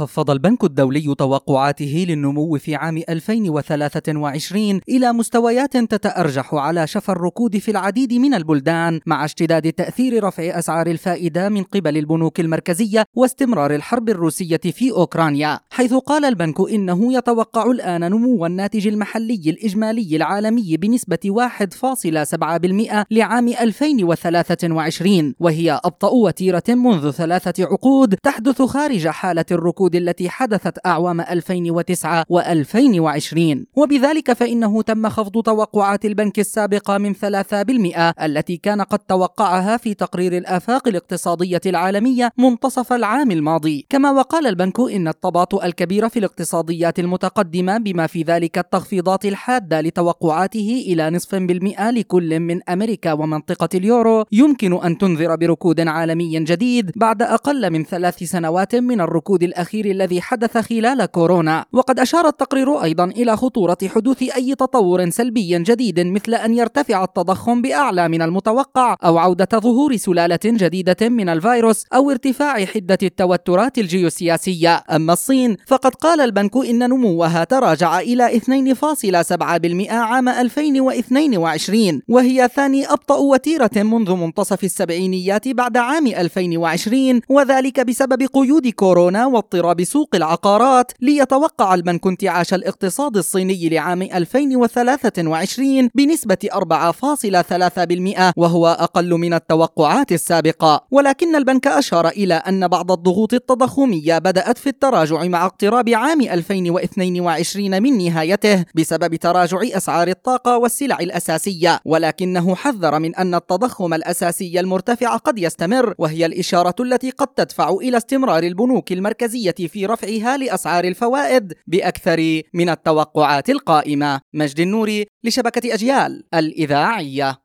خفض البنك الدولي توقعاته للنمو في عام 2023 إلى مستويات تتأرجح على شفا الركود في العديد من البلدان مع اشتداد تأثير رفع أسعار الفائدة من قبل البنوك المركزية واستمرار الحرب الروسية في أوكرانيا حيث قال البنك إنه يتوقع الآن نمو الناتج المحلي الإجمالي العالمي بنسبة 1.7% لعام 2023 وهي أبطأ وتيرة منذ ثلاثة عقود تحدث خارج حالة الركود التي حدثت أعوام 2009 و2020 وبذلك فإنه تم خفض توقعات البنك السابقة من 3% التي كان قد توقعها في تقرير الآفاق الاقتصادية العالمية منتصف العام الماضي. كما وقال البنك إن التباطؤ الكبير في الاقتصاديات المتقدمة بما في ذلك التخفيضات الحادة لتوقعاته إلى نصف بالمئة لكل من أمريكا ومنطقة اليورو. يمكن أن تنذر بركود عالمي جديد بعد أقل من ثلاث سنوات من الركود الأخير الذي حدث خلال كورونا. وقد أشار التقرير أيضا إلى خطورة حدوث أي تطور سلبي جديد مثل أن يرتفع التضخم بأعلى من المتوقع أو عودة ظهور سلالة جديدة من الفيروس أو ارتفاع حدة التوترات الجيوسياسية. أما الصين فقد قال البنك إن نموها تراجع إلى 2.7% عام 2022 وهي ثاني أبطأ وتيرة منذ منتصف السبعينيات بعد عام 2020 وذلك بسبب قيود كورونا واضطراب سوق العقارات ليتوقع البنك انتعاش الاقتصاد الصيني لعام 2023 بنسبة 4.3% وهو أقل من التوقعات السابقة. ولكن البنك أشار إلى أن بعض الضغوط التضخمية بدأت في التراجع مع اقتراب عام 2022 من نهايته بسبب تراجع أسعار الطاقة والسلع الأساسية. ولكنه حذر من أن التضخم الأساسي المرتفع قد يستمر وهي الإشارة التي قد تدفع إلى استمرار البنوك المركزية في رفعها لأسعار الفوائد بأكثر من التوقعات القائمة. مجد النوري لشبكة أجيال الإذاعية.